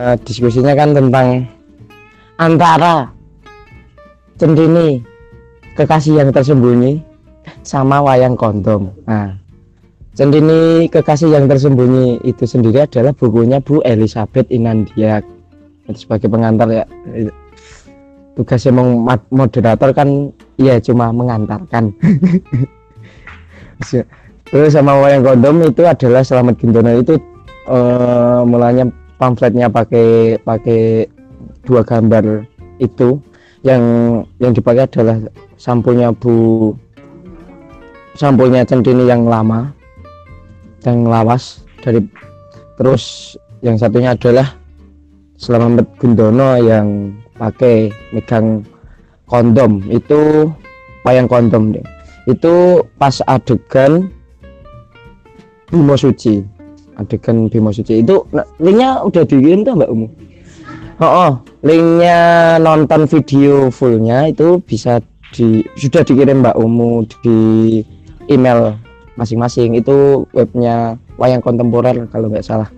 uh, diskusinya kan tentang antara centini kekasih yang tersembunyi sama wayang kondom. Nah, centini kekasih yang tersembunyi itu sendiri adalah bukunya Bu Elizabeth Inandia. Sebagai pengantar ya. Tugasnya moderator kan ya cuma mengantarkan. Terus sama wayang kondom itu adalah Selamat Gintono itu uh, mulanya pamfletnya pakai pakai dua gambar itu. Yang yang dipakai adalah sampulnya Bu sampulnya centini yang lama yang lawas dari terus yang satunya adalah Selamat Gundono yang pakai megang kondom. Itu wayang kondom deh. Itu pas adegan Bimo Suci adegan Bimo Suci. Itu nah, linknya udah dikirim tuh Mbak Umu? Oh, oh linknya nonton video fullnya itu bisa di sudah dikirim Mbak Umu di email masing-masing. Itu webnya wayang kontemporer kalau nggak salah.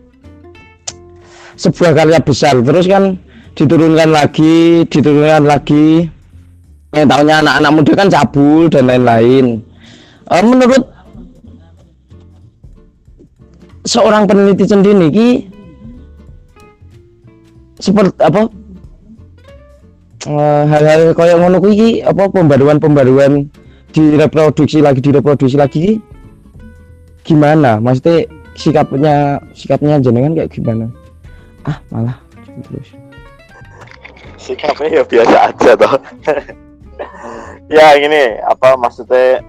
Sebuah karya besar. Terus kan diturunkan lagi diturunkan lagi. Yang tahunya anak-anak muda kan cabul dan lain-lain. Uh, menurut seorang peneliti sendiri seperti apa? Uh, hal-hal kayak ngono apa pembaruan-pembaruan direproduksi lagi direproduksi lagi gimana? Maksudnya sikapnya sikapnya jenengan kayak gimana? Ah malah terus. Sikapnya ya biasa aja toh. Ya gini apa maksudnya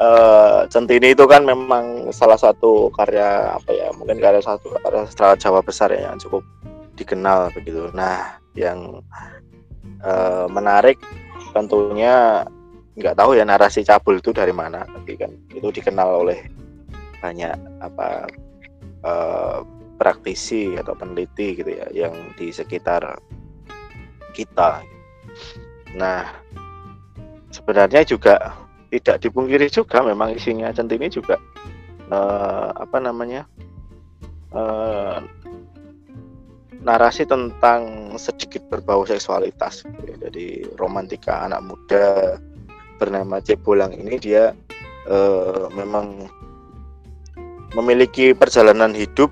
uh, Centini itu kan memang salah satu karya apa ya mungkin karya satu karya sastra Jawa besar ya yang cukup dikenal begitu. Nah yang uh, menarik tentunya nggak tahu ya narasi cabul itu dari mana tapi kan itu dikenal oleh banyak apa uh, praktisi atau peneliti gitu ya yang di sekitar kita. Nah sebenarnya juga tidak dipungkiri juga memang isinya centini juga uh, apa namanya uh, narasi tentang sedikit berbau seksualitas gitu ya. jadi romantika anak muda bernama Cebolang ini dia uh, memang memiliki perjalanan hidup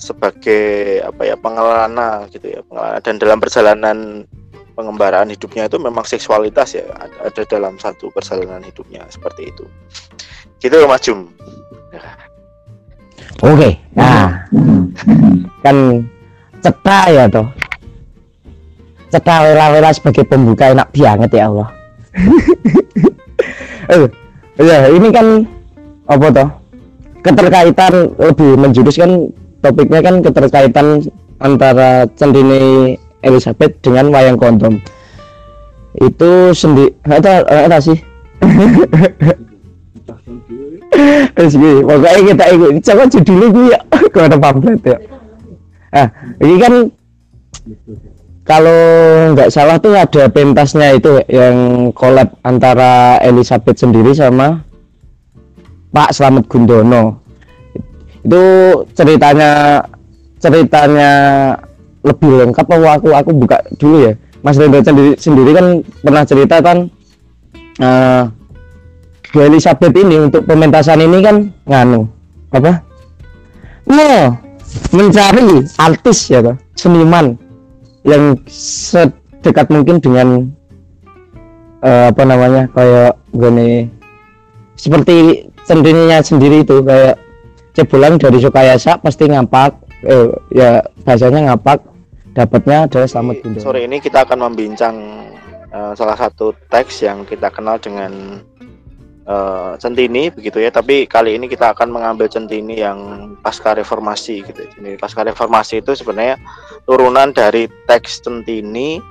sebagai apa ya pengelana gitu ya pengelana dan dalam perjalanan pengembaraan hidupnya itu memang seksualitas ya ada dalam satu perjalanan hidupnya seperti itu. Gitu Mas Jum. Oke nah kan cetak ya toh. Cetak wela-wela sebagai pembuka enak banget ya Allah. Eh ya ini kan apa toh? Keterkaitan lebih menjurus kan topiknya kan keterkaitan antara centini Elizabeth dengan wayang kondom. Itu sendiri ada ada sih. Terus gini, pokoknya kita ikut coba judulnya gue ya. Kalau ada pamflet ya? Ah ini kan kalau nggak salah tuh ada pentasnya itu yang collab antara Elizabeth sendiri sama Pak Slamet Gundono. Itu ceritanya ceritanya lebih lengkap apa aku aku buka dulu ya. Mas Rendra sendiri sendiri kan pernah cerita kan uh, Elizabeth ini untuk pementasan ini kan nganu apa? Mau mencari artis ya toh, seniman yang sedekat mungkin dengan uh, apa namanya kayak gini seperti sendirinya sendiri itu kayak cebulan dari Sukayasa pasti ngapak eh, ya bahasanya ngapak dapatnya adalah selamat Bunda. Sore ini kita akan membincang uh, salah satu teks yang kita kenal dengan uh, centini begitu ya. Tapi kali ini kita akan mengambil centini yang pasca reformasi gitu. Jadi pasca reformasi itu sebenarnya turunan dari teks centini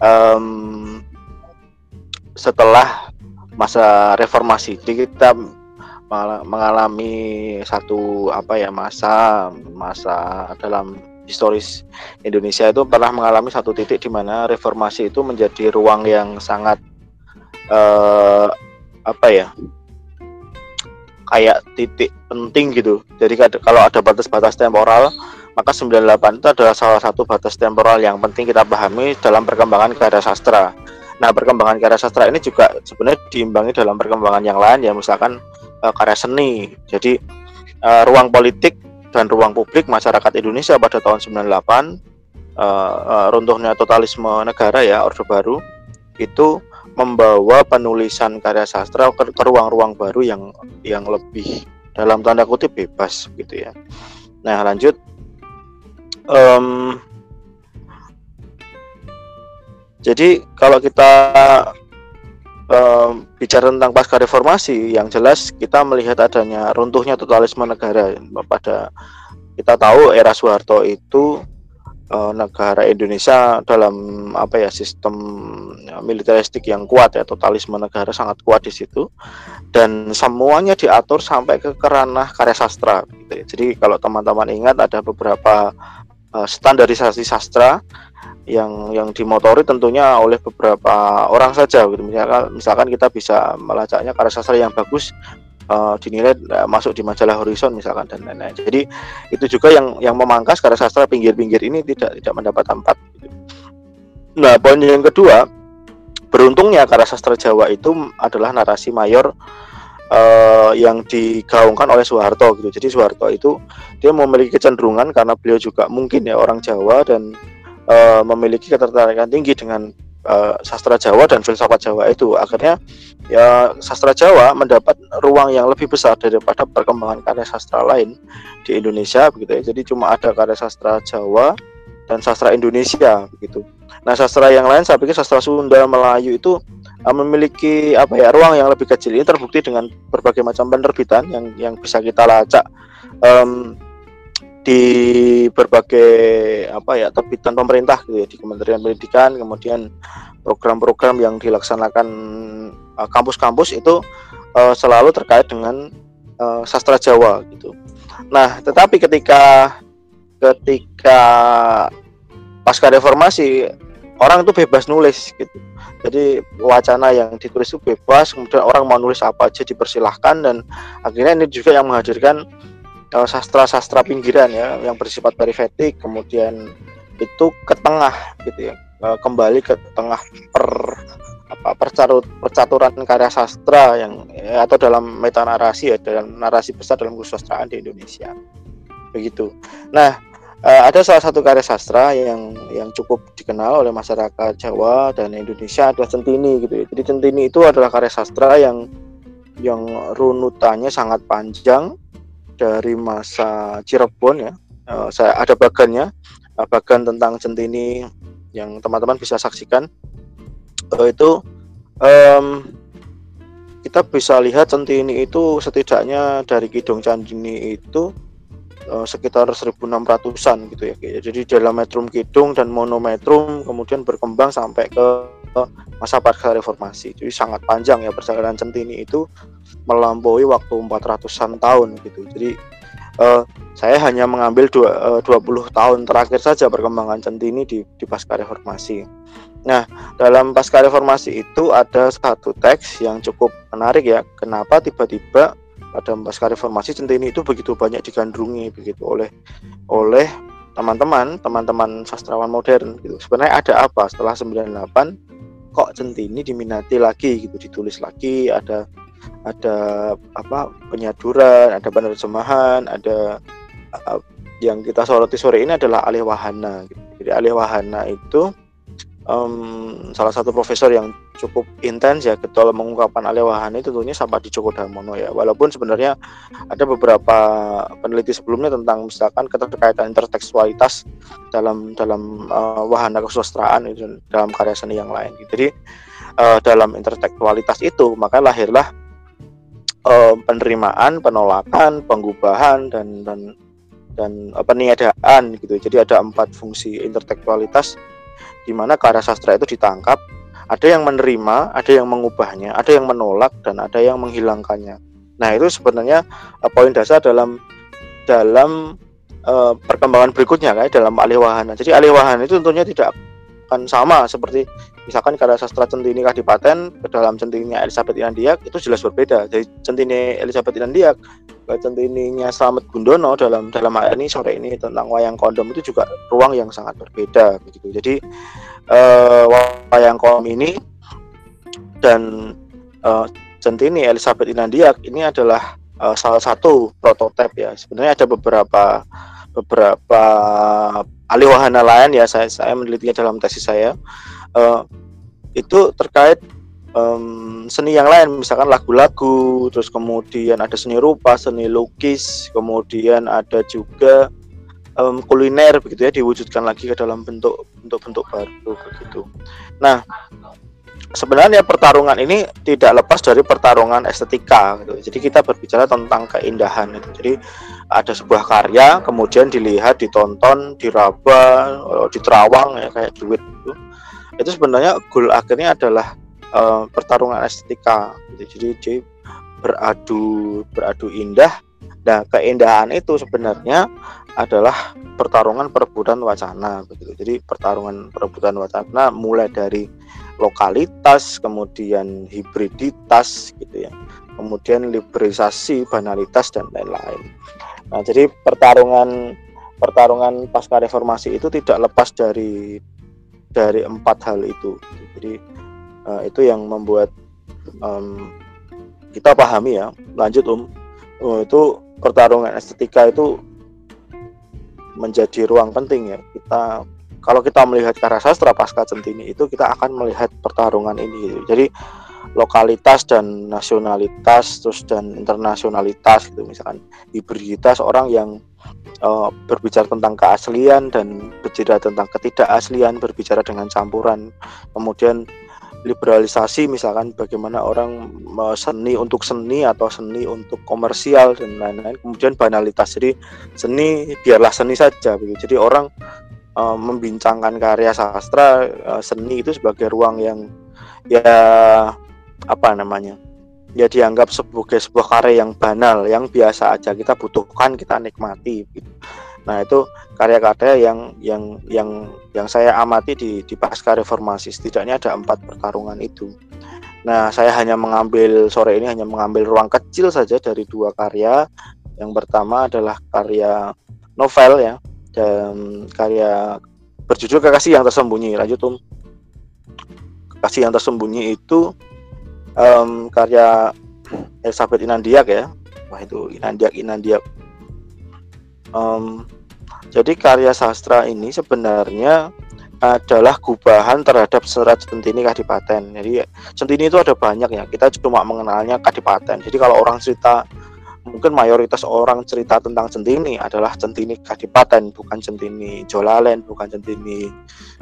um, setelah masa reformasi. Jadi kita mengalami satu apa ya masa masa dalam historis Indonesia itu pernah mengalami satu titik di mana reformasi itu menjadi ruang yang sangat uh, apa ya kayak titik penting gitu. Jadi kalau ada batas-batas temporal maka 98 itu adalah salah satu batas temporal yang penting kita pahami dalam perkembangan karya sastra. Nah, perkembangan karya sastra ini juga sebenarnya diimbangi dalam perkembangan yang lain ya, misalkan uh, karya seni. Jadi uh, ruang politik dan ruang publik masyarakat Indonesia pada tahun 98 uh, uh, runtuhnya totalisme negara ya Orde Baru itu membawa penulisan karya sastra ke, ruang-ruang baru yang yang lebih dalam tanda kutip bebas gitu ya. Nah lanjut um, jadi kalau kita um, bicara tentang pasca reformasi, yang jelas kita melihat adanya runtuhnya totalisme negara pada kita tahu era Soeharto itu uh, negara Indonesia dalam apa ya sistem militeristik yang kuat ya totalisme negara sangat kuat di situ dan semuanya diatur sampai ke kerana karya sastra gitu ya. Jadi kalau teman-teman ingat ada beberapa uh, standarisasi sastra yang yang dimotori tentunya oleh beberapa orang saja gitu. Misalkan, misalkan kita bisa melacaknya karya sastra yang bagus uh, dinilai uh, masuk di majalah Horizon misalkan dan lain-lain. Jadi itu juga yang yang memangkas karya sastra pinggir-pinggir ini tidak tidak mendapat tempat. Gitu. Nah poin yang kedua beruntungnya karya sastra Jawa itu adalah narasi mayor uh, yang digaungkan oleh Soeharto gitu. Jadi Soeharto itu dia memiliki kecenderungan karena beliau juga mungkin ya orang Jawa dan uh, memiliki ketertarikan tinggi dengan uh, sastra Jawa dan filsafat Jawa itu. Akhirnya ya sastra Jawa mendapat ruang yang lebih besar daripada perkembangan karya sastra lain di Indonesia begitu ya. Jadi cuma ada karya sastra Jawa dan sastra Indonesia begitu. Nah, sastra yang lain saya pikir sastra Sunda, Melayu itu uh, memiliki apa ya ruang yang lebih kecil. Ini terbukti dengan berbagai macam penerbitan yang yang bisa kita lacak um, di berbagai apa ya terbitan pemerintah gitu ya di Kementerian Pendidikan, kemudian program-program yang dilaksanakan uh, kampus-kampus itu uh, selalu terkait dengan uh, sastra Jawa gitu. Nah, tetapi ketika ketika pasca reformasi orang itu bebas nulis gitu. Jadi wacana yang ditulis itu bebas, kemudian orang mau nulis apa aja dipersilahkan dan akhirnya ini juga yang menghadirkan uh, sastra-sastra pinggiran ya yang bersifat perifetik, kemudian itu ke tengah gitu ya, uh, kembali ke tengah per apa percarut, percaturan karya sastra yang ya, atau dalam meta narasi ya dalam narasi besar dalam kesusastraan di Indonesia begitu. Nah uh, ada salah satu karya sastra yang yang cukup dikenal oleh masyarakat Jawa dan Indonesia adalah Centini gitu ya. Jadi Centini itu adalah karya sastra yang yang runutannya sangat panjang dari masa Cirebon ya. Uh, saya ada bagannya, uh, bagan tentang Centini yang teman-teman bisa saksikan. Uh, itu um, kita bisa lihat Centini itu setidaknya dari Kidung Candini itu uh, sekitar 1600-an gitu ya. Jadi dalam metrum kidung dan monometrum kemudian berkembang sampai ke, masa pasca reformasi. Jadi sangat panjang ya perjalanan Centini itu melampaui waktu 400-an tahun gitu. Jadi uh, saya hanya mengambil dua, uh, 20 tahun terakhir saja perkembangan Centini di, di pasca reformasi. Nah, dalam pasca reformasi itu ada satu teks yang cukup menarik ya. Kenapa tiba-tiba pada pasca reformasi centini itu begitu banyak digandrungi begitu oleh oleh teman-teman teman-teman sastrawan modern gitu. Sebenarnya ada apa? Setelah 98 kok centini diminati lagi gitu? Ditulis lagi ada ada apa penyaduran ada penerjemahan ada uh, yang kita soroti sore ini adalah alih wahana gitu. jadi alih wahana itu um, salah satu profesor yang cukup intens ya ketika mengungkapkan alih wahana itu tentunya di Djoko Damono ya. Walaupun sebenarnya ada beberapa peneliti sebelumnya tentang misalkan keterkaitan intertekstualitas dalam dalam uh, wahana kesusastraan itu dalam karya seni yang lain. Jadi uh, dalam intertekstualitas itu maka lahirlah uh, penerimaan penolakan penggubahan dan dan dan peniadaan gitu. Jadi ada empat fungsi intertekstualitas di mana karya sastra itu ditangkap, ada yang menerima, ada yang mengubahnya, ada yang menolak dan ada yang menghilangkannya. Nah, itu sebenarnya uh, poin dasar dalam dalam uh, perkembangan berikutnya kayak dalam alih wahana. Jadi alih wahana itu tentunya tidak akan sama seperti misalkan karya sastra Centini Kadipaten ke dalam Centini Elizabeth Inandiak itu jelas berbeda. Jadi Centini Elizabeth Inandiak centininya Slamet Gundono dalam dalam hal ini sore ini tentang wayang kondom itu juga ruang yang sangat berbeda begitu. Jadi uh, wayang kondom ini dan uh, centini Elizabeth Inandiak ini adalah uh, salah satu prototipe ya. Sebenarnya ada beberapa beberapa ahli wahana lain ya saya saya menelitinya dalam tesis saya uh, itu terkait um, seni yang lain misalkan lagu-lagu terus kemudian ada seni rupa seni lukis kemudian ada juga um, kuliner begitu ya diwujudkan lagi ke dalam bentuk bentuk-bentuk baru begitu. Nah sebenarnya pertarungan ini tidak lepas dari pertarungan estetika gitu. jadi kita berbicara tentang keindahan itu. Jadi ada sebuah karya kemudian dilihat ditonton diraba eh, diterawang ya kayak duit itu itu sebenarnya goal akhirnya adalah uh, pertarungan estetika gitu. jadi dia beradu beradu indah. Nah keindahan itu sebenarnya adalah pertarungan perebutan wacana begitu jadi pertarungan perebutan wacana mulai dari lokalitas kemudian hibriditas gitu ya. Kemudian liberalisasi banalitas dan lain-lain. Nah jadi pertarungan pertarungan pasca reformasi itu tidak lepas dari dari empat hal itu. Jadi uh, itu yang membuat um, kita pahami ya. Lanjut um oh, itu pertarungan estetika itu menjadi ruang penting ya. Kita kalau kita melihat karya sastra pasca centini itu kita akan melihat pertarungan ini jadi lokalitas dan nasionalitas terus dan internasionalitas gitu. Misalkan hibriditas orang yang uh, berbicara tentang keaslian dan berbicara tentang ketidakaslian berbicara dengan campuran. Kemudian liberalisasi misalkan bagaimana orang seni untuk seni atau seni untuk komersial dan lain-lain kemudian banalitas. Jadi seni biarlah seni saja begitu. Jadi orang uh, membincangkan karya sastra uh, seni itu sebagai ruang yang ya apa namanya ya dianggap sebagai sebuah karya yang banal yang biasa aja. Kita butuhkan kita nikmati gitu. Nah itu karya-karya yang yang yang yang saya amati di di pasca reformasi setidaknya ada empat pertarungan itu. Nah saya hanya mengambil sore ini hanya mengambil ruang kecil saja dari dua karya. Yang pertama adalah karya novel ya dan karya berjudul kekasih yang tersembunyi. Lanjut um. Kekasih yang tersembunyi itu um, karya Elizabeth Inandiak ya. Wah itu Inandiak Inandiak um, jadi karya sastra ini sebenarnya adalah gubahan terhadap serat centini kadipaten. Jadi centini itu ada banyak ya. Kita cuma mengenalnya kadipaten. Jadi kalau orang cerita mungkin mayoritas orang cerita tentang centini adalah centini kadipaten, bukan centini Jolalen, bukan centini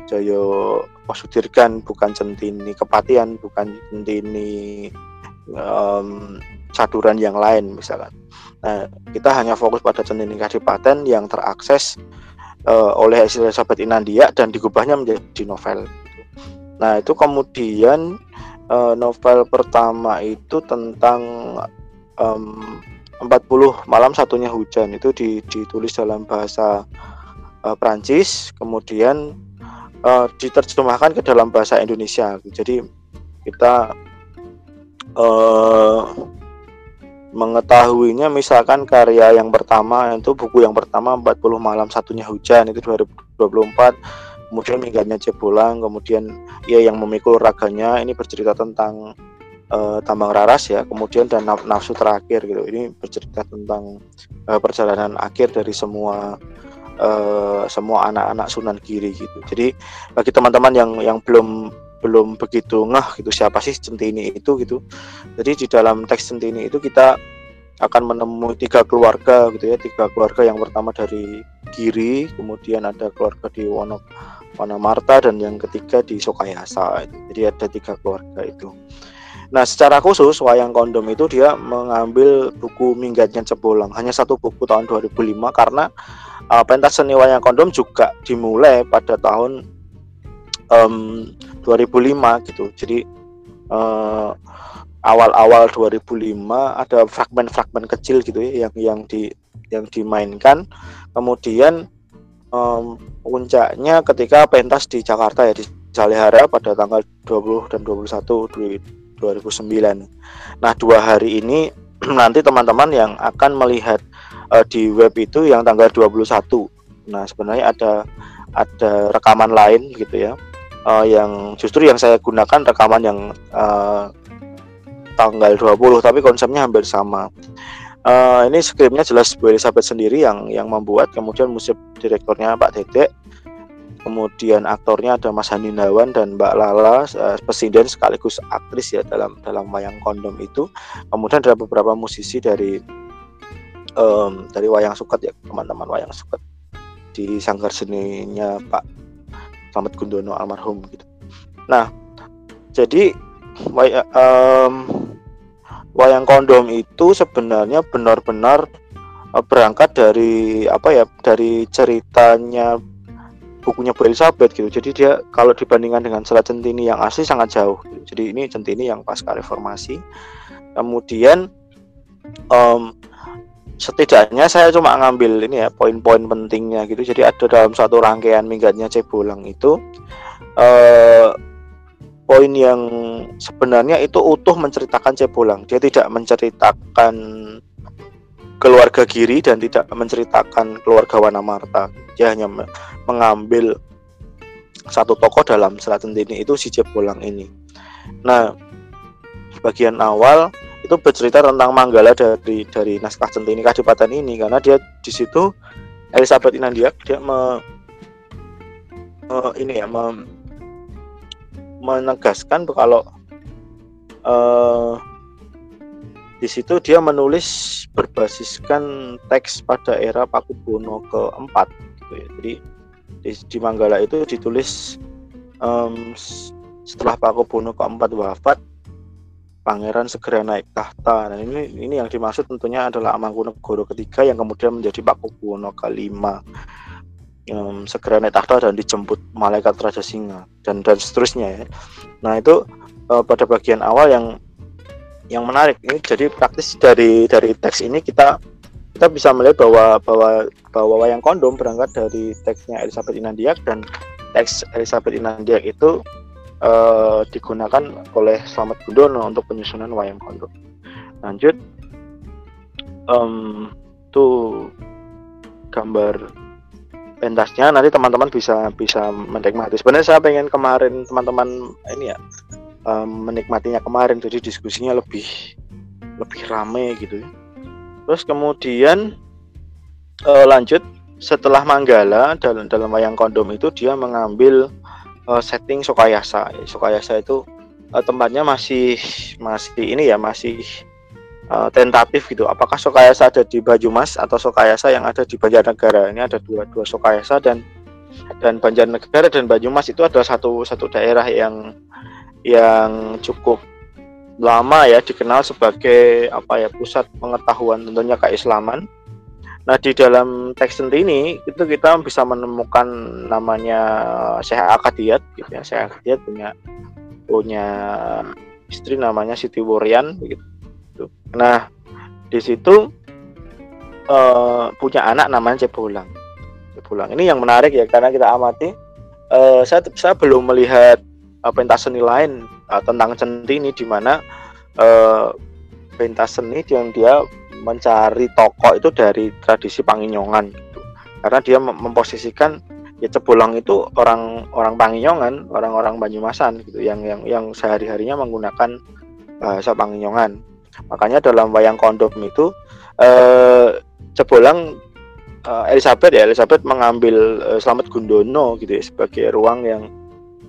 Joyo Pasudirgan, bukan centini Kepatian, bukan centini um, caduran yang lain misalkan. Nah, kita hanya fokus pada centini kadipaten yang terakses uh, oleh Elizabeth Inandia dan digubahnya menjadi novel. Nah, itu kemudian uh, novel pertama itu tentang um, 40 malam satunya hujan itu ditulis dalam bahasa uh, Prancis, kemudian uh, diterjemahkan ke dalam bahasa Indonesia. Jadi kita uh, mengetahuinya misalkan karya yang pertama itu buku yang pertama 40 malam satunya hujan itu 2024 kemudian minggatnya Jebolang kemudian ia yang memikul raganya ini bercerita tentang uh, Tambang Raras ya kemudian dan naf nafsu terakhir gitu. Ini bercerita tentang uh, perjalanan akhir dari semua uh, semua anak-anak Sunan Giri gitu. Jadi bagi teman-teman yang yang belum belum begitu ngeh gitu siapa sih centini itu gitu. Jadi di dalam teks centini itu kita akan menemui tiga keluarga gitu ya tiga keluarga yang pertama dari Giri kemudian ada keluarga di Wono Marta dan yang ketiga di Sokayasa jadi ada tiga keluarga itu. Nah, secara khusus wayang kondom itu dia mengambil buku Minggatnya Cebolang hanya satu buku tahun 2005 karena uh, pentas seni wayang kondom juga dimulai pada tahun um, 2005 gitu. Jadi uh, awal-awal 2005 ada fragmen-fragmen kecil gitu ya yang yang di yang dimainkan. Kemudian um, puncaknya ketika pentas di Jakarta ya di Salihara pada tanggal 20 dan 21 di 2009 nah dua hari ini nanti teman-teman yang akan melihat uh, di web itu yang tanggal 21 nah sebenarnya ada ada rekaman lain gitu ya uh, yang justru yang saya gunakan rekaman yang uh, tanggal 20 tapi konsepnya hampir sama. Uh, ini skripnya jelas Bu Elizabeth sendiri yang yang membuat. Kemudian musik direktornya Pak Dedek kemudian aktornya ada Mas Haninawan dan Mbak Lala uh, presiden sekaligus aktris ya dalam dalam wayang kondom itu. Kemudian ada beberapa musisi dari um, dari wayang suket ya teman-teman wayang suket di sanggar seninya Pak Slamet Gundono almarhum gitu nah jadi way, um, wayang kondom itu sebenarnya benar-benar uh, berangkat dari apa ya dari ceritanya bukunya Bu Elizabeth gitu. Jadi dia kalau dibandingkan dengan Selat Centini yang asli sangat jauh. Gitu. Jadi ini Centini yang pasca reformasi. Kemudian um, setidaknya saya cuma ngambil ini ya poin-poin pentingnya gitu. Jadi ada dalam satu rangkaian minggatnya Cebolang itu uh, poin yang sebenarnya itu utuh menceritakan Cebolang. Dia tidak menceritakan keluarga Giri dan tidak menceritakan keluarga Wana Marta. Dia hanya mengambil satu tokoh dalam Selat Centini itu si Jebolang ini. Nah, bagian awal itu bercerita tentang Manggala dari dari naskah Centini Kadipaten ini karena dia di situ Elizabeth Inandia dia me, me, ini ya me, menegaskan kalau uh, di situ dia menulis berbasiskan teks pada era Pakubuwono keempat gitu ya. Jadi di, di Manggala itu ditulis um, setelah Pakubuwono keempat wafat pangeran segera naik tahta. Dan ini ini yang dimaksud tentunya adalah Amangkunegaara ketiga yang kemudian menjadi Pakubuwono kelima. Um, segera naik tahta dan dijemput malaikat Raja Singa dan dan seterusnya ya. Nah itu uh, pada bagian awal yang yang menarik ini jadi praktis dari dari teks ini kita kita bisa melihat bahwa bahwa bahwa wayang kondom berangkat dari teksnya Elizabeth Inandiak dan teks Elizabeth Inandiak itu uh, digunakan oleh Slamet Gundono untuk penyusunan wayang kondom. Lanjut, um, tuh gambar pentasnya nanti teman-teman bisa bisa menikmati. Sebenarnya saya pengen kemarin teman-teman ini ya um, menikmatinya kemarin jadi diskusinya lebih lebih rame gitu ya. terus kemudian uh, lanjut setelah Manggala dalam dalam wayang kondom itu dia mengambil uh, setting Sokayasa Sokayasa itu uh, tempatnya masih masih ini ya masih uh, tentatif gitu. Apakah Sokayasa ada di Banyumas atau Sokayasa yang ada di Banjarnegara? Ini ada dua dua Sokayasa dan dan Banjarnegara dan Banyumas itu adalah satu satu daerah yang yang cukup lama ya dikenal sebagai apa ya pusat pengetahuan tentunya keislaman. Nah di dalam teks ini itu kita bisa menemukan namanya Syekh Akadiyat gitu ya Syekh Akadiyat punya punya istri namanya Siti Wurian begitu. Nah di situ uh, punya anak namanya Cebulang. Cebulang ini yang menarik ya karena kita amati uh, saya saya belum melihat uh, pentas seni lain uh, tentang centini di mana uh, pentas seni yang dia mencari tokoh itu dari tradisi Panginyongan gitu. Karena dia memposisikan ya Cebolang itu orang orang Panginyongan, orang-orang Banyumasan gitu yang yang yang sehari-harinya menggunakan bahasa Panginyongan. Makanya dalam wayang kondom itu eh, Cebolang eh, Elizabeth ya Elizabeth mengambil eh, Slamet Gundono gitu ya sebagai ruang yang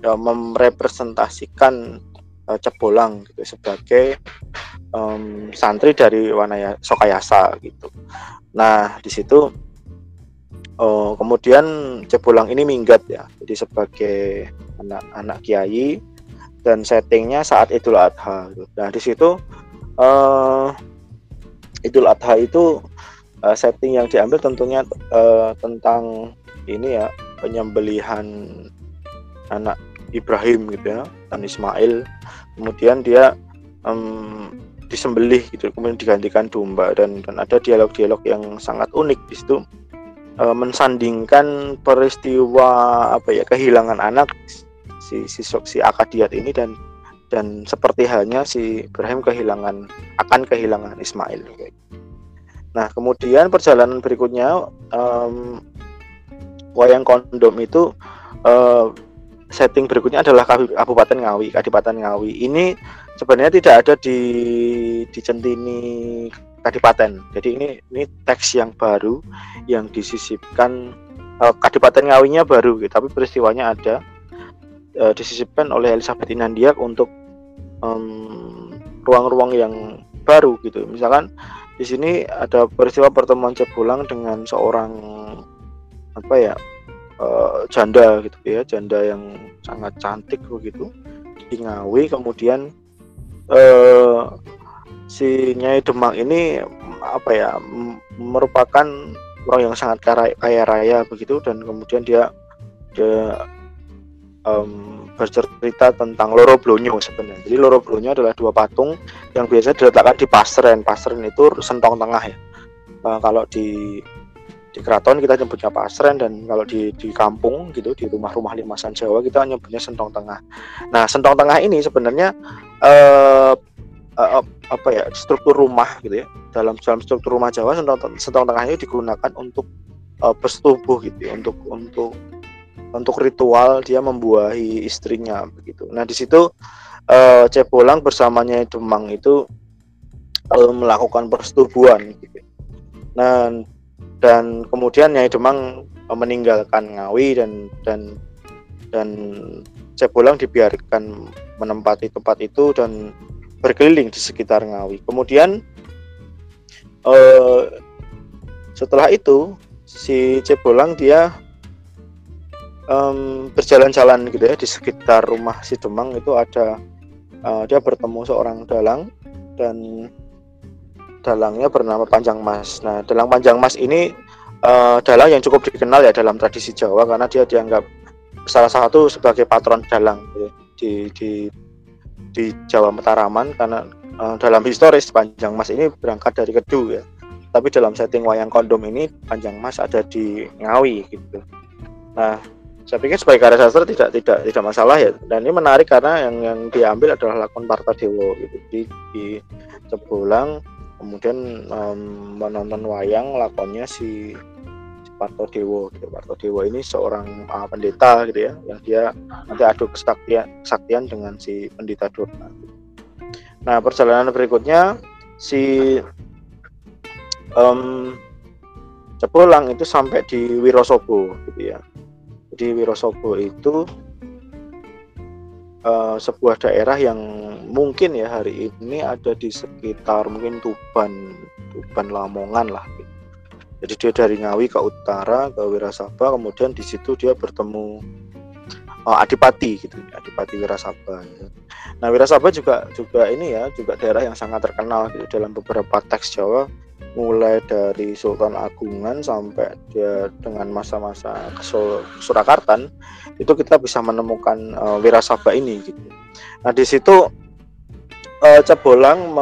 ya, merepresentasikan uh, Cebolang gitu sebagai um, santri dari Wanaya Sokayasa gitu. Nah di situ uh, kemudian Cebolang ini minggat ya, jadi sebagai anak-anak kiai dan settingnya saat Idul Adha. Gitu. Nah di situ uh, Idul Adha itu uh, setting yang diambil tentunya uh, tentang ini ya penyembelihan anak Ibrahim gitu ya dan Ismail kemudian dia um, disembelih gitu kemudian digantikan domba dan dan ada dialog-dialog yang sangat unik di situ uh, mensandingkan peristiwa apa ya kehilangan anak si si si Akadiat ini dan dan seperti halnya si Ibrahim kehilangan akan kehilangan Ismail. Nah kemudian perjalanan berikutnya um, wayang kondom itu uh, setting berikutnya adalah Kabupaten Ngawi, Kadipaten Ngawi. Ini sebenarnya tidak ada di di Centini Kadipaten. Jadi ini ini teks yang baru yang disisipkan uh, Kadipaten Ngawinya baru, gitu, tapi peristiwanya ada uh, disisipkan oleh Elizabeth Inandia untuk ruang-ruang um, yang baru gitu. Misalkan di sini ada peristiwa pertemuan Cebulang dengan seorang apa ya uh, janda gitu ya, janda yang sangat cantik begitu di Ngawi. Kemudian uh, si Nyai Demak ini apa ya merupakan orang yang sangat kaya, kaya raya begitu dan kemudian dia dia um, bercerita tentang Loro Blonyo sebenarnya. Jadi Loro Blonyo adalah dua patung yang biasa diletakkan di pasren. Pasren itu sentong tengah ya. Uh, kalau di di keraton kita nyebutnya pasren dan kalau di di kampung gitu di rumah-rumah limasan Jawa kita nyebutnya sentong tengah. Nah sentong tengah ini sebenarnya uh, uh, apa ya struktur rumah gitu ya dalam dalam struktur rumah Jawa sentong, sentong tengah ini digunakan untuk uh, gitu ya, untuk untuk untuk ritual dia membuahi istrinya begitu. Nah di situ uh, Cebolang bersamanya Demang itu uh, melakukan persetubuhan gitu. Nah dan kemudian Nyai Demang uh, meninggalkan Ngawi dan dan dan Cebolang dibiarkan menempati tempat itu dan berkeliling di sekitar Ngawi. Kemudian uh, setelah itu si Cebolang dia um, berjalan-jalan gitu ya di sekitar rumah si Demang itu ada uh, dia bertemu seorang dalang dan dalangnya bernama Panjang Mas. Nah, dalang Panjang Mas ini uh, dalang yang cukup dikenal ya dalam tradisi Jawa karena dia dianggap salah satu sebagai patron dalang gitu, di di di Jawa Mataraman karena uh, dalam historis Panjang Mas ini berangkat dari Kedu ya. Tapi dalam setting wayang kondom ini Panjang Mas ada di Ngawi gitu. Nah, saya pikir sebagai karya sastra tidak tidak tidak masalah ya dan ini menarik karena yang yang diambil adalah lakon Dewo gitu di, di Cebulang kemudian um, menonton wayang lakonnya si, si Dewo gitu. Dewo ini seorang uh, pendeta gitu ya yang dia nanti adu kesaktian kesaktian dengan si pendeta Durna nah perjalanan berikutnya si um, Cepulang itu sampai di Wirosobo gitu ya. Jadi Wirosobo itu uh, sebuah daerah yang mungkin ya hari ini ada di sekitar mungkin Tuban, Tuban Lamongan lah. Jadi dia dari Ngawi ke utara ke Wirasaba, kemudian di situ dia bertemu uh, Adipati gitu, Adipati Wirasaba. Gitu. Nah Wirasaba juga juga ini ya juga daerah yang sangat terkenal gitu dalam beberapa teks Jawa mulai dari Sultan Agungan sampai dia dengan masa-masa Surakarta itu kita bisa menemukan uh, Wirasaba ini gitu. Nah di situ uh, Cebolang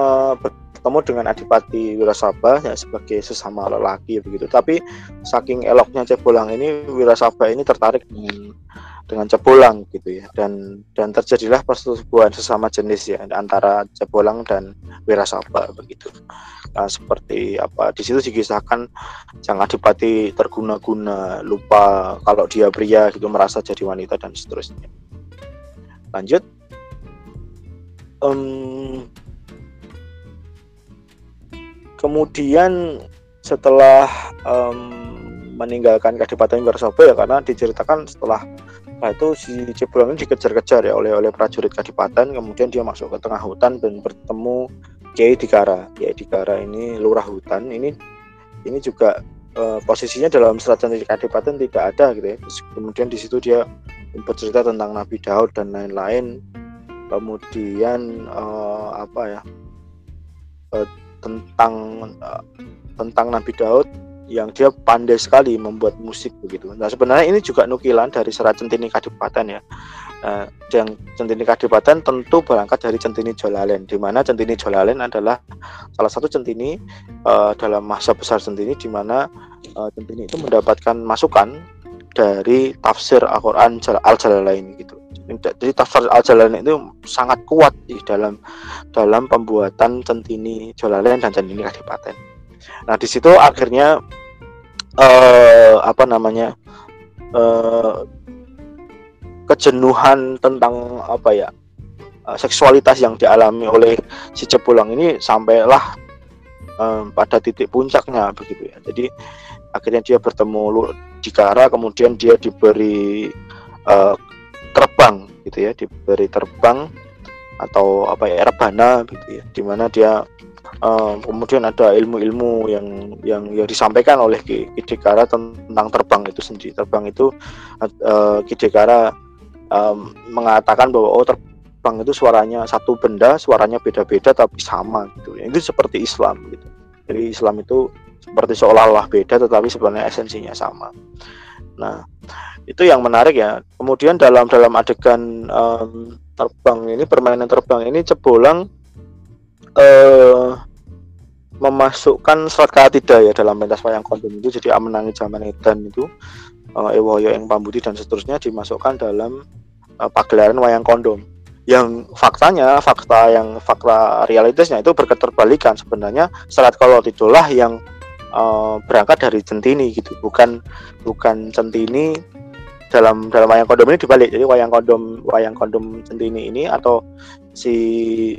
bertemu dengan Adipati Wirasaba ya, sebagai sesama lelaki begitu. Tapi saking eloknya Cebolang ini Wirasaba ini tertarik dengan dengan cebolang gitu ya. Dan dan terjadilah persetubuhan sesama jenis ya antara cebolang dan wirasaba begitu. Nah, seperti apa di situ dikisahkan sang adipati terguna-guna lupa kalau dia pria gitu merasa jadi wanita dan seterusnya. Lanjut. Um, kemudian setelah um, meninggalkan Kadipaten Wirasaba ya karena diceritakan setelah Nah itu si Cibulang ini dikejar-kejar ya oleh oleh prajurit Kadipaten, kemudian dia masuk ke tengah hutan dan bertemu Kiai Dikara. Kiai Dikara ini lurah hutan. Ini ini juga uh, posisinya dalam serat cantik Kadipaten tidak ada gitu ya. kemudian di situ dia bercerita tentang Nabi Daud dan lain-lain. Kemudian uh, apa ya uh, tentang uh, tentang Nabi Daud yang dia pandai sekali membuat musik begitu. Nah sebenarnya ini juga nukilan dari serat Centini Kadipaten ya. Nah, yang Centini Kadipaten tentu berangkat dari Centini Jolalen, di mana Centini Jolalen adalah salah satu Centini uh, dalam masa besar Centini, di mana uh, Centini itu mendapatkan masukan dari tafsir Al-Quran Al-Jalalain gitu. jadi tafsir al jalalain itu sangat kuat di dalam dalam pembuatan centini jalalain dan centini kadipaten nah di situ akhirnya eh, apa namanya eh, kejenuhan tentang apa ya eh, seksualitas yang dialami oleh si Cepulang ini sampailah um, pada titik puncaknya begitu ya. Jadi akhirnya dia bertemu Dikara kemudian dia diberi uh, terbang gitu ya, diberi terbang atau apa ya rebana gitu ya, di mana dia um, kemudian ada ilmu-ilmu yang yang yang disampaikan oleh Ki, Dikara tentang terbang itu sendiri. Terbang itu uh, Ki Dikara um, mengatakan bahwa oh terbang itu suaranya satu benda suaranya beda-beda tapi sama gitu itu seperti Islam gitu jadi Islam itu seperti seolah-olah beda tetapi sebenarnya esensinya sama. Nah itu yang menarik ya. Kemudian dalam dalam adegan um, terbang ini permainan terbang ini cebolang uh, memasukkan serat katidah ya dalam pentas wayang kondom itu jadi amenangi zaman edan itu uh, Ewoyo yang Pambuti dan seterusnya dimasukkan dalam uh, pagelaran wayang kondom. Yang faktanya fakta yang fakta realitasnya itu berketerbalikan. Sebenarnya serat kolot itulah yang uh, berangkat dari centini gitu bukan bukan centini dalam dalam wayang kondom ini dibalik jadi wayang kondom wayang kondom centini ini atau si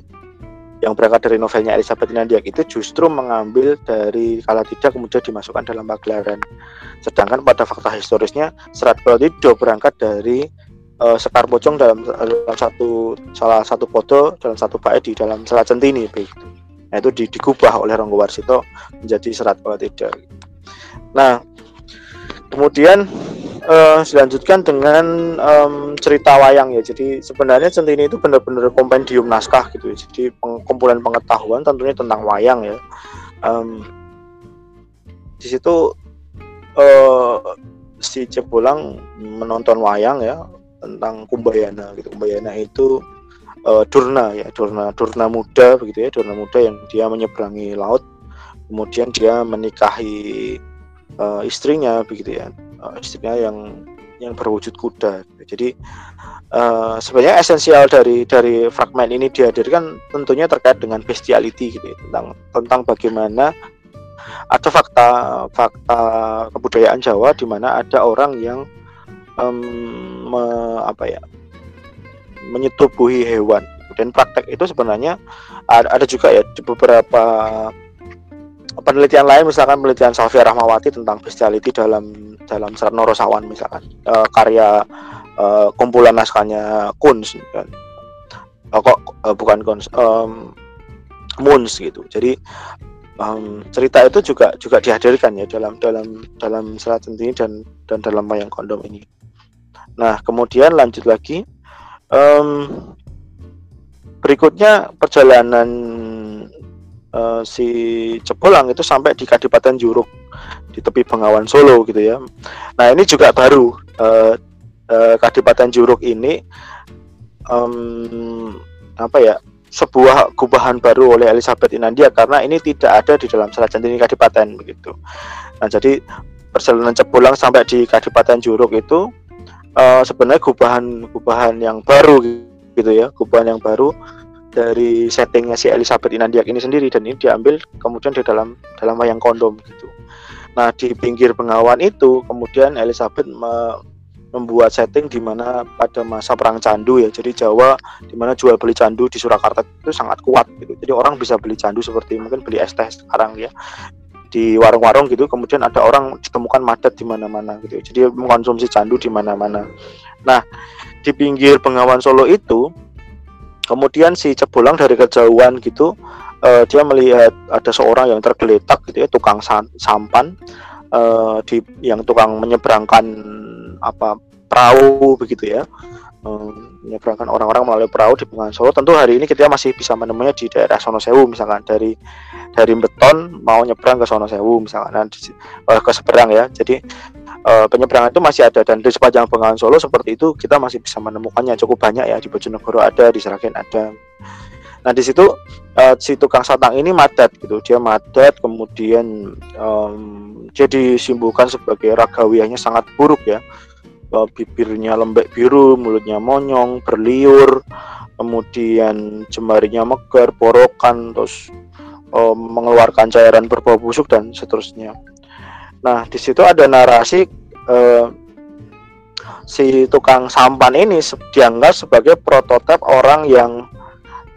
yang berangkat dari novelnya Elizabeth Nandiak itu justru mengambil dari kala tidak kemudian dimasukkan dalam pagelaran. Sedangkan pada fakta historisnya Serat Kolodido berangkat dari uh, Sekar Pocong dalam, dalam satu salah satu foto dalam satu bait di dalam Serat Centini begitu. Nah, itu di, digubah oleh Ronggo Warsito menjadi Serat Kolodido. Nah, kemudian uh, dilanjutkan dengan um, cerita wayang ya. Jadi sebenarnya centini itu benar-benar kompendium naskah gitu. Ya. Jadi kumpulan pengetahuan tentunya tentang wayang ya. Um, di situ uh, si Cepulang menonton wayang ya tentang Kumbayana gitu. Kumbayana itu uh, Durna ya, Durna Durna muda begitu ya, Durna muda yang dia menyeberangi laut, kemudian dia menikahi uh, istrinya begitu ya uh, istrinya yang yang berwujud kuda. Jadi uh, sebenarnya esensial dari dari fragmen ini dihadirkan tentunya terkait dengan bestiality gitu ya, tentang tentang bagaimana ada fakta fakta kebudayaan Jawa di mana ada orang yang um, me, apa ya menyetubuhi hewan. Dan praktek itu sebenarnya ada, ada juga ya beberapa penelitian lain misalkan penelitian Safia Rahmawati tentang bestiality dalam dalam serat Norosawan misalkan uh, karya uh, kumpulan naskahnya Kunz kan. Uh, kok uh, bukan Kunz um, Muns gitu. Jadi um, cerita itu juga juga dihadirkan ya dalam dalam dalam serat centini dan dan dalam wayang kondom ini. Nah kemudian lanjut lagi um, berikutnya perjalanan uh, si Cepolang itu sampai di Kadipaten Juruk di tepi Bengawan Solo gitu ya. Nah ini juga baru uh, uh, Kadipaten Juruk ini um, apa ya sebuah gubahan baru oleh Elizabeth Inandia karena ini tidak ada di dalam Selat Centini Kadipaten begitu. Nah jadi perjalanan Cepulang sampai di Kadipaten Juruk itu uh, sebenarnya gubahan gubahan yang baru gitu ya, gubahan yang baru dari settingnya si Elizabeth Inandiak ini sendiri dan ini diambil kemudian di dalam dalam wayang kondom gitu. Nah di pinggir Bengawan itu kemudian Elizabeth me membuat setting di mana pada masa perang candu ya jadi Jawa di mana jual beli candu di Surakarta itu sangat kuat gitu jadi orang bisa beli candu seperti mungkin beli es teh sekarang ya di warung-warung gitu kemudian ada orang ditemukan madat di mana-mana gitu. Jadi mengkonsumsi candu di mana-mana. Nah di pinggir Bengawan Solo itu kemudian si Cebolang dari kejauhan gitu uh, dia melihat ada seorang yang tergeletak gitu ya tukang sampan uh, di yang tukang menyeberangkan apa perahu begitu ya menyeberangkan orang-orang melalui perahu di Bengawan Solo. Tentu hari ini kita masih bisa menemunya di daerah Sono Sewu misalkan. Dari dari Beton mau nyebrang ke Sono Sewu misalkan nah, uh, ke seberang ya. Jadi uh, penyeberangan itu masih ada. Dan di sepanjang Bengawan Solo seperti itu kita masih bisa menemukannya. Cukup banyak ya. Di Bojonegoro ada di Seragen ada. Nah di situ uh, si tukang satang ini madat gitu. Dia madat kemudian um, dia disimbolkan sebagai ragawianya sangat buruk ya uh, bibirnya lembek biru, mulutnya monyong, berliur, kemudian jemarinya megar, borokan, terus uh, mengeluarkan cairan berbau busuk dan seterusnya. Nah, di situ ada narasi uh, si tukang sampan ini dianggap sebagai prototip orang yang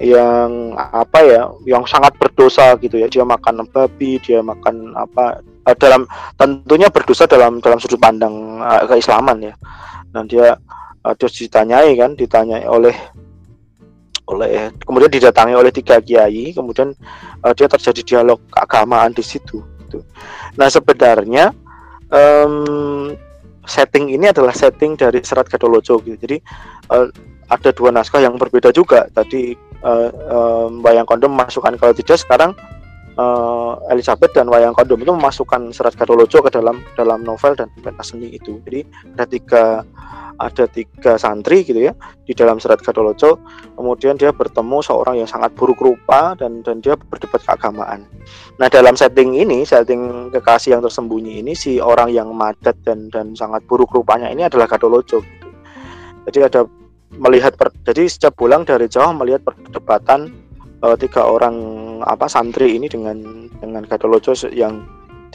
yang apa ya yang sangat berdosa gitu ya dia makan babi dia makan apa uh, dalam tentunya berdosa dalam dalam sudut pandang uh, keislaman ya. Dan dia uh, terus ditanyai kan ditanyai oleh oleh kemudian didatangi oleh tiga kiai kemudian uh, dia terjadi dialog keagamaan di situ gitu. nah sebenarnya um, setting ini adalah setting dari serat Gadolojo gitu. Jadi uh, ada dua naskah yang berbeda juga. Tadi uh, um, wayang kondom masukkan kalau tidak sekarang uh, Elizabeth dan Wayang Kondom itu memasukkan Serat Gadolojo ke dalam dalam novel dan pentas seni itu. Jadi ada tiga ada tiga santri gitu ya di dalam Serat Gadolojo. Kemudian dia bertemu seorang yang sangat buruk rupa dan dan dia berdebat keagamaan. Nah dalam setting ini, setting kekasih yang tersembunyi ini si orang yang madat dan dan sangat buruk rupanya ini adalah Gadolojo. Gitu. Jadi ada melihat per, jadi setiap bulan dari jauh melihat perdebatan uh, tiga orang apa santri ini dengan dengan Gadolojo yang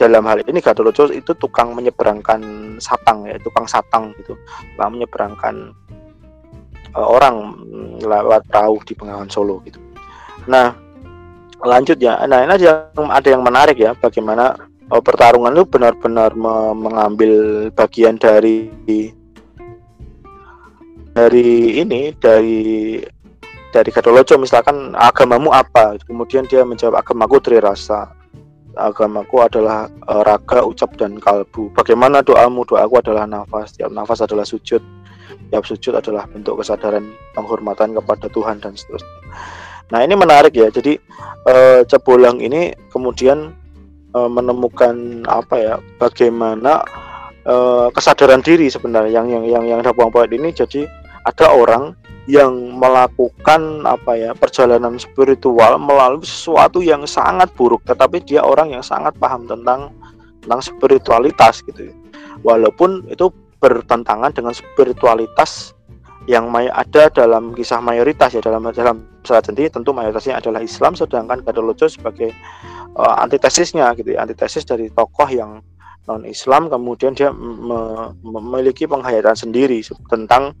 dalam hal ini Gadolojo itu tukang menyeberangkan satang ya tukang satang gitu. Tukang menyeberangkan uh, orang lewat perahu di Bengawan Solo gitu. Nah lanjut ya. Nah ini ada yang ada yang menarik ya bagaimana uh, pertarungan itu benar-benar me mengambil bagian dari dari ini dari dari Gadolojo misalkan agamamu apa? Kemudian dia menjawab agamaku Trirasa agamaku adalah uh, raga ucap dan kalbu. Bagaimana doamu? Doaku adalah nafas. Tiap nafas adalah sujud. Tiap sujud adalah bentuk kesadaran penghormatan kepada Tuhan dan seterusnya. Nah ini menarik ya. Jadi uh, Cebolang ini kemudian uh, menemukan apa ya bagaimana uh, kesadaran diri sebenarnya. Yang yang yang yang Dapuang Poet ini jadi ada orang yang melakukan apa ya perjalanan spiritual melalui sesuatu yang sangat buruk tetapi dia orang yang sangat paham tentang tentang spiritualitas gitu ya. walaupun itu bertentangan dengan spiritualitas yang ada dalam kisah mayoritas ya dalam dalam saat ini tentu mayoritasnya adalah Islam sedangkan Gadolojo sebagai uh, antitesisnya gitu ya antitesis dari tokoh yang non Islam kemudian dia memiliki penghayatan sendiri tentang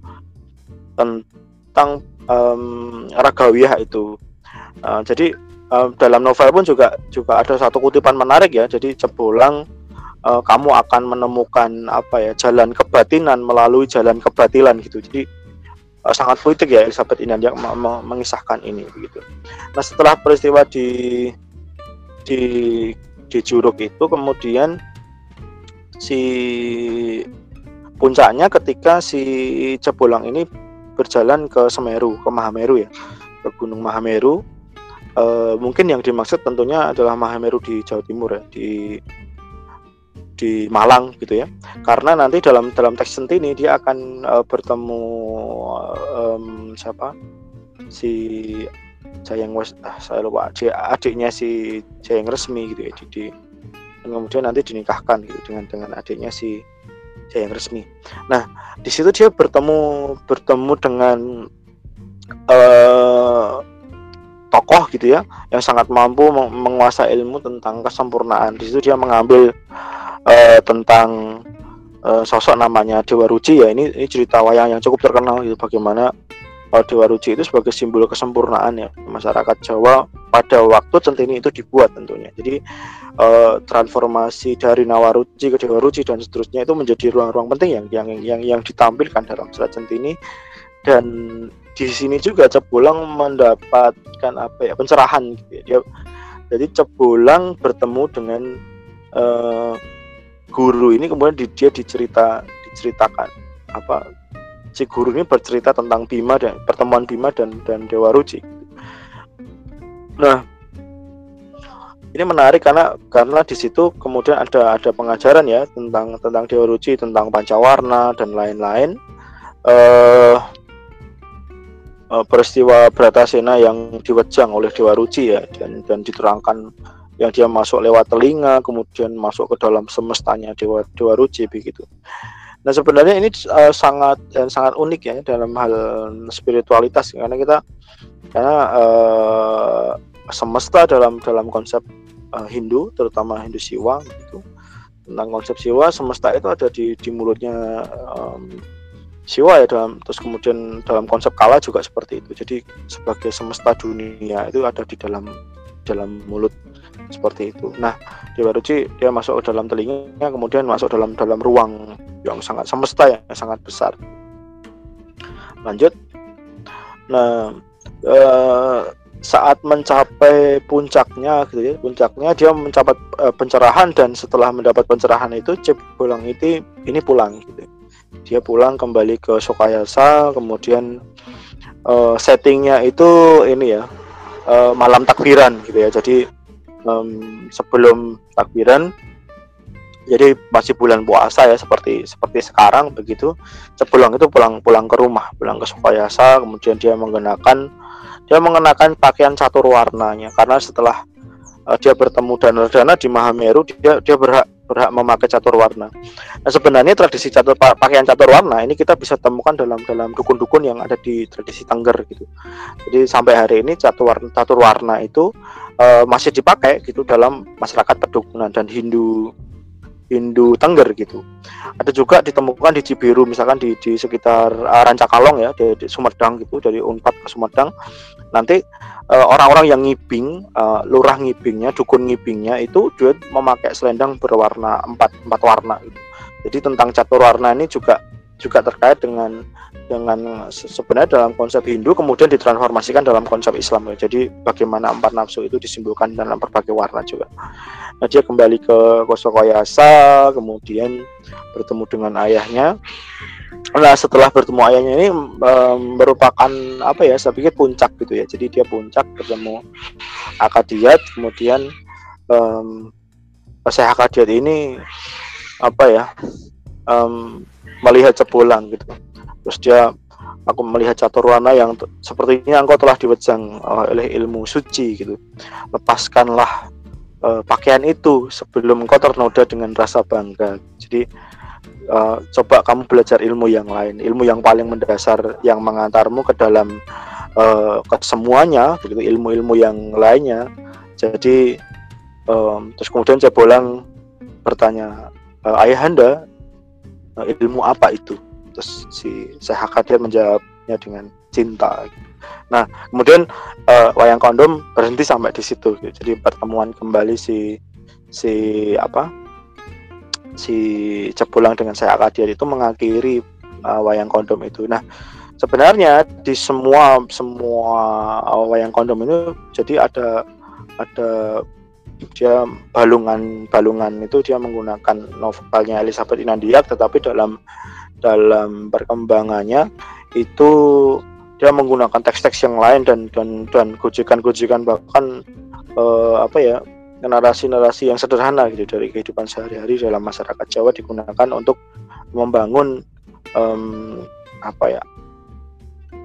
tentang um, ragawiyah itu. Uh, jadi uh, dalam novel pun juga juga ada satu kutipan menarik ya. Jadi cebolang uh, kamu akan menemukan apa ya jalan kebatinan melalui jalan kebatilan gitu. Jadi uh, sangat politik ya Elizabeth Inandia yang mengisahkan ini begitu. Nah setelah peristiwa di di di Juruk itu kemudian si puncaknya ketika si Cebolang ini berjalan ke Semeru, ke Mahameru ya, ke Gunung Mahameru. E, mungkin yang dimaksud tentunya adalah Mahameru di Jawa Timur ya, di di Malang gitu ya. Karena nanti dalam dalam teks Sentini dia akan e, bertemu um, siapa? Si Jayang Wes, ah, saya lupa, adiknya si Jayang Resmi gitu ya, di, di dan kemudian nanti dinikahkan gitu dengan dengan adiknya si yang resmi. Nah, di situ dia bertemu bertemu dengan uh, tokoh gitu ya yang sangat mampu menguasai ilmu tentang kesempurnaan. Di situ dia mengambil uh, tentang uh, sosok namanya Dewa Ruci ya. Ini ini cerita wayang yang cukup terkenal gitu bagaimana uh, Dewa Ruci itu sebagai simbol kesempurnaan ya masyarakat Jawa pada waktu centini itu dibuat tentunya. Jadi uh, transformasi dari Nawaruci ke Dewa Ruci dan seterusnya itu menjadi ruang-ruang penting yang yang yang yang ditampilkan dalam serat centini dan di sini juga Cebulang mendapatkan apa ya pencerahan gitu ya. Dia, jadi Cebulang bertemu dengan uh, guru ini kemudian di, dia dicerita diceritakan apa si guru ini bercerita tentang Bima dan pertemuan Bima dan dan Dewa Ruci. Nah, ini menarik karena karena di situ kemudian ada ada pengajaran ya tentang tentang Dewa Ruci, tentang pancawarna dan lain-lain. Eh, uh, peristiwa Bratasena yang diwejang oleh Dewa Ruci ya dan dan diterangkan yang dia masuk lewat telinga kemudian masuk ke dalam semestanya Dewa Dewa Ruci begitu. Nah sebenarnya ini uh, sangat dan sangat unik ya dalam hal spiritualitas. Karena kita karena uh, semesta dalam dalam konsep uh, Hindu terutama Hindu Siwa gitu. Tentang konsep Siwa semesta itu ada di di mulutnya um, Siwa ya dalam terus kemudian dalam konsep Kala juga seperti itu. Jadi sebagai semesta dunia itu ada di dalam dalam mulut seperti itu. Nah, di Baruci dia masuk ke dalam telinga, kemudian masuk dalam dalam ruang yang sangat semesta yang sangat besar. Lanjut. Nah, eh, saat mencapai puncaknya gitu ya, puncaknya dia mencapai eh, pencerahan dan setelah mendapat pencerahan itu pulang itu ini pulang gitu. Dia pulang kembali ke Sokayasa, kemudian eh, settingnya itu ini ya uh, malam takbiran gitu ya. Jadi um, sebelum takbiran jadi masih bulan puasa ya seperti seperti sekarang begitu sebelum itu pulang pulang ke rumah pulang ke Sukayasa kemudian dia mengenakan dia mengenakan pakaian catur warnanya karena setelah uh, dia bertemu Dana-Dana di Mahameru dia dia berhak berhak memakai catur warna. Nah, sebenarnya tradisi catur pakaian catur warna ini kita bisa temukan dalam dalam dukun-dukun yang ada di tradisi Tengger gitu. Jadi sampai hari ini catur warna, catur warna itu uh, masih dipakai gitu dalam masyarakat pedukunan dan Hindu Hindu Tengger gitu. Ada juga ditemukan di Cibiru misalkan di, di sekitar uh, Rancakalong ya di, di Sumedang gitu dari Unpad ke Sumedang. Nanti uh, orang-orang yang ngibing, uh, lurah ngibingnya, dukun ngibingnya itu dia memakai selendang berwarna empat empat warna gitu. Jadi tentang catur warna ini juga juga terkait dengan dengan sebenarnya dalam konsep Hindu kemudian ditransformasikan dalam konsep Islam ya. Jadi bagaimana empat nafsu itu disimbolkan dalam berbagai warna juga. Nah, dia kembali ke Kosokoyasa, kemudian bertemu dengan ayahnya. Nah, setelah bertemu ayahnya ini um, merupakan apa ya? Saya pikir puncak gitu ya. Jadi dia puncak bertemu Akadiat, kemudian um, Akadiat ini apa ya? Um, melihat cepulang gitu. Terus dia aku melihat catur warna yang sepertinya engkau telah diwejang oleh ilmu suci gitu. Lepaskanlah uh, pakaian itu sebelum engkau ternoda dengan rasa bangga. Jadi uh, coba kamu belajar ilmu yang lain ilmu yang paling mendasar yang mengantarmu ke dalam uh, ke semuanya begitu ilmu-ilmu yang lainnya. Jadi um, terus kemudian Jebolang bertanya ayahanda ilmu apa itu? Terus si Kadir menjawabnya dengan cinta. Nah kemudian uh, wayang kondom berhenti sampai di situ gitu. jadi pertemuan kembali si si apa? Si cepulang dengan Kadir itu mengakhiri uh, wayang kondom itu. Nah sebenarnya di semua semua wayang kondom itu jadi ada ada dia balungan balungan itu dia menggunakan novelnya Elizabeth Inandiak tetapi dalam dalam perkembangannya itu dia menggunakan teks-teks yang lain dan dan dan gojekan-gojekan bahkan eh, apa ya narasi-narasi yang sederhana gitu dari kehidupan sehari-hari dalam masyarakat Jawa digunakan untuk membangun um, apa ya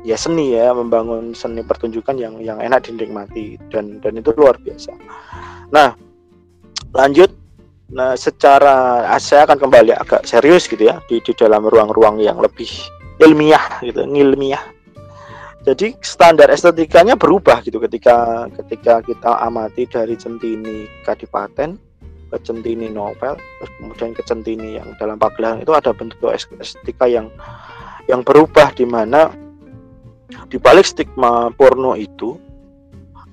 ya seni ya membangun seni pertunjukan yang yang enak dinikmati dan dan itu luar biasa Nah, lanjut. Nah, secara ah, saya akan kembali agak serius gitu ya di, di dalam ruang-ruang yang lebih ilmiah gitu, ilmiah. Jadi standar estetikanya berubah gitu ketika ketika kita amati dari centini kadipaten ke centini novel, terus kemudian ke centini yang dalam pagelaran itu ada bentuk estetika yang yang berubah di mana di balik stigma porno itu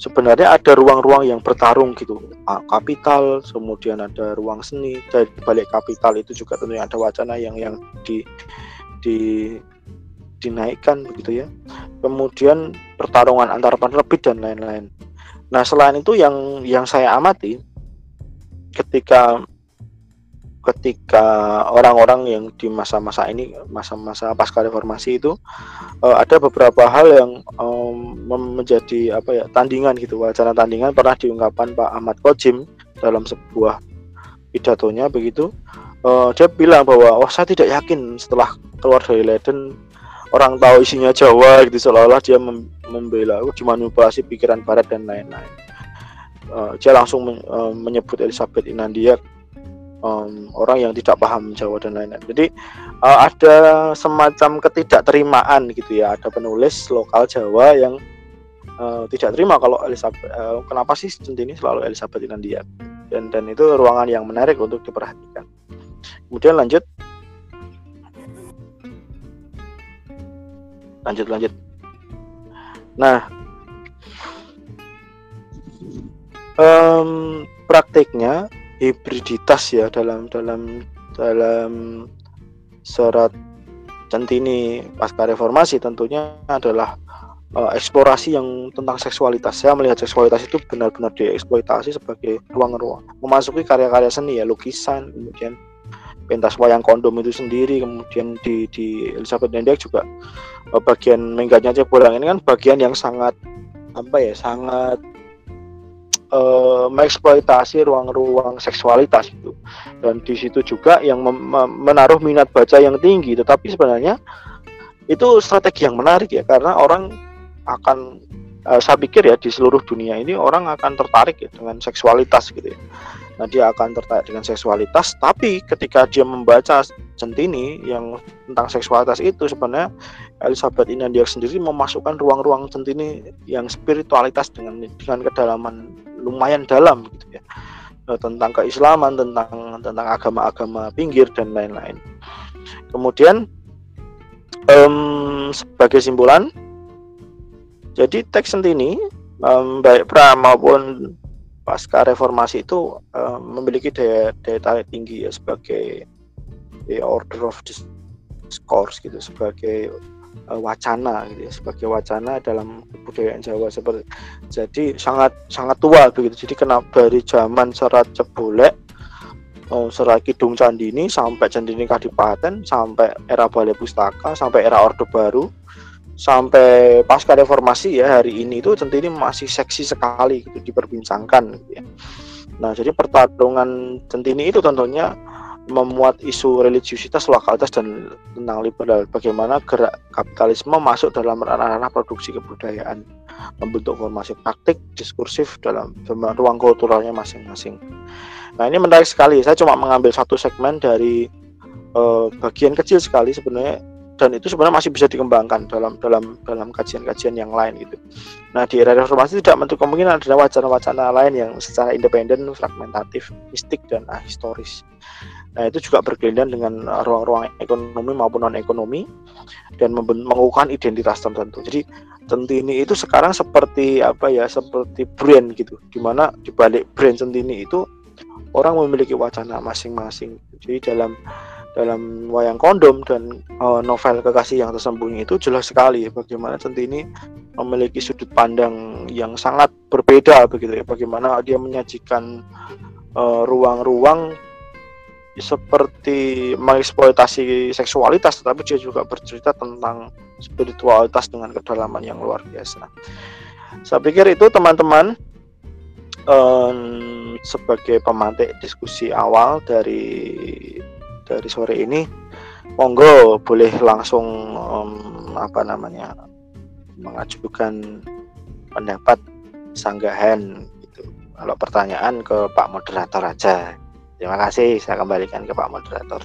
sebenarnya ada ruang-ruang yang bertarung gitu. Kapital kemudian ada ruang seni dari balik kapital itu juga tentunya ada wacana yang yang di di dinaikkan begitu ya. Kemudian pertarungan antara penerbit dan lain-lain. Nah selain itu yang yang saya amati ketika ketika orang-orang yang di masa-masa ini masa-masa pasca reformasi itu uh, ada beberapa hal yang um, menjadi apa ya tandingan gitu wacana tandingan. Pernah diungkapkan Pak Ahmad Kojim dalam sebuah pidatonya begitu. Uh, dia bilang bahwa oh saya tidak yakin setelah keluar dari Leiden orang tahu isinya Jawa gitu seolah-olah dia mem membela oh, dimanipulasi pikiran Barat dan lain-lain. Uh, dia langsung men uh, menyebut Elizabeth Inandia um, orang yang tidak paham Jawa dan lain-lain. Jadi uh, ada semacam ketidakterimaan gitu ya. Ada penulis lokal Jawa yang uh, tidak terima kalau Elizabeth uh, kenapa sih centini selalu Elizabeth India dan dan itu ruangan yang menarik untuk diperhatikan. Kemudian lanjut lanjut lanjut. Nah, um, praktiknya hibriditas ya dalam dalam dalam surat centini pasca reformasi tentunya adalah uh, eksplorasi yang tentang seksualitas. Saya melihat seksualitas itu benar-benar dieksploitasi sebagai ruang-ruang memasuki karya-karya seni ya lukisan, kemudian pentas wayang kondom itu sendiri, kemudian di di Elizabeth Nendiak juga uh, bagian mengganya bolang ini kan bagian yang sangat apa ya sangat uh, mengeksploitasi ruang-ruang seksualitas itu. Dan di situ juga yang menaruh minat baca yang tinggi. Tetapi sebenarnya itu strategi yang menarik ya karena orang akan uh, saya pikir ya di seluruh dunia ini orang akan tertarik ya dengan seksualitas gitu ya. Nah dia akan tertarik dengan seksualitas tapi ketika dia membaca centini yang tentang seksualitas itu sebenarnya Elizabeth Inandia sendiri memasukkan ruang-ruang centini yang spiritualitas dengan dengan kedalaman lumayan dalam gitu ya. Eh, tentang keislaman tentang tentang agama-agama pinggir dan lain-lain. Kemudian um, sebagai simpulan jadi teks sentini um, baik pra maupun pasca reformasi itu um, memiliki daya, daya tarik tinggi ya sebagai the order of discourse gitu sebagai uh, wacana gitu ya sebagai wacana dalam kebudayaan Jawa seperti jadi sangat sangat tua begitu jadi kenapa dari zaman serat cebolek uh, serat kidung candini sampai candini kadipaten sampai era balai pustaka sampai era orde baru sampai pasca reformasi ya hari ini itu centini masih seksi sekali gitu diperbincangkan gitu ya. Nah, jadi pertarungan centini itu tentunya memuat isu religiusitas, lokalitas dan tentang liberal. Bagaimana gerak kapitalisme masuk dalam ranah-ranah produksi kebudayaan, membentuk formasi praktik, diskursif dalam ruang kulturalnya masing-masing. Nah ini menarik sekali. Saya cuma mengambil satu segmen dari uh, bagian kecil sekali sebenarnya dan itu sebenarnya masih bisa dikembangkan dalam dalam dalam kajian-kajian yang lain gitu. Nah di era reformasi tidak menutup kemungkinan ada wacana-wacana lain yang secara independen, fragmentatif, mistik dan ahistoris. Nah, itu juga berkelindan dengan ruang-ruang ekonomi maupun non ekonomi dan mengukuhkan identitas tertentu. Jadi Centini itu sekarang seperti apa ya, seperti brand gitu. Di mana dibalik brand Centini itu orang memiliki wacana masing-masing. Jadi dalam dalam wayang kondom dan uh, novel kekasih yang tersembunyi itu jelas sekali bagaimana Centini memiliki sudut pandang yang sangat berbeda begitu ya. Bagaimana dia menyajikan eh, ruang-ruang uh, seperti mengeksploitasi seksualitas tetapi dia juga bercerita tentang spiritualitas dengan kedalaman yang luar biasa saya pikir itu teman-teman um, sebagai pemantik diskusi awal dari dari sore ini monggo boleh langsung um, apa namanya mengajukan pendapat sanggahan gitu kalau pertanyaan ke Pak moderator aja Terima kasih, saya kembalikan ke Pak Moderator.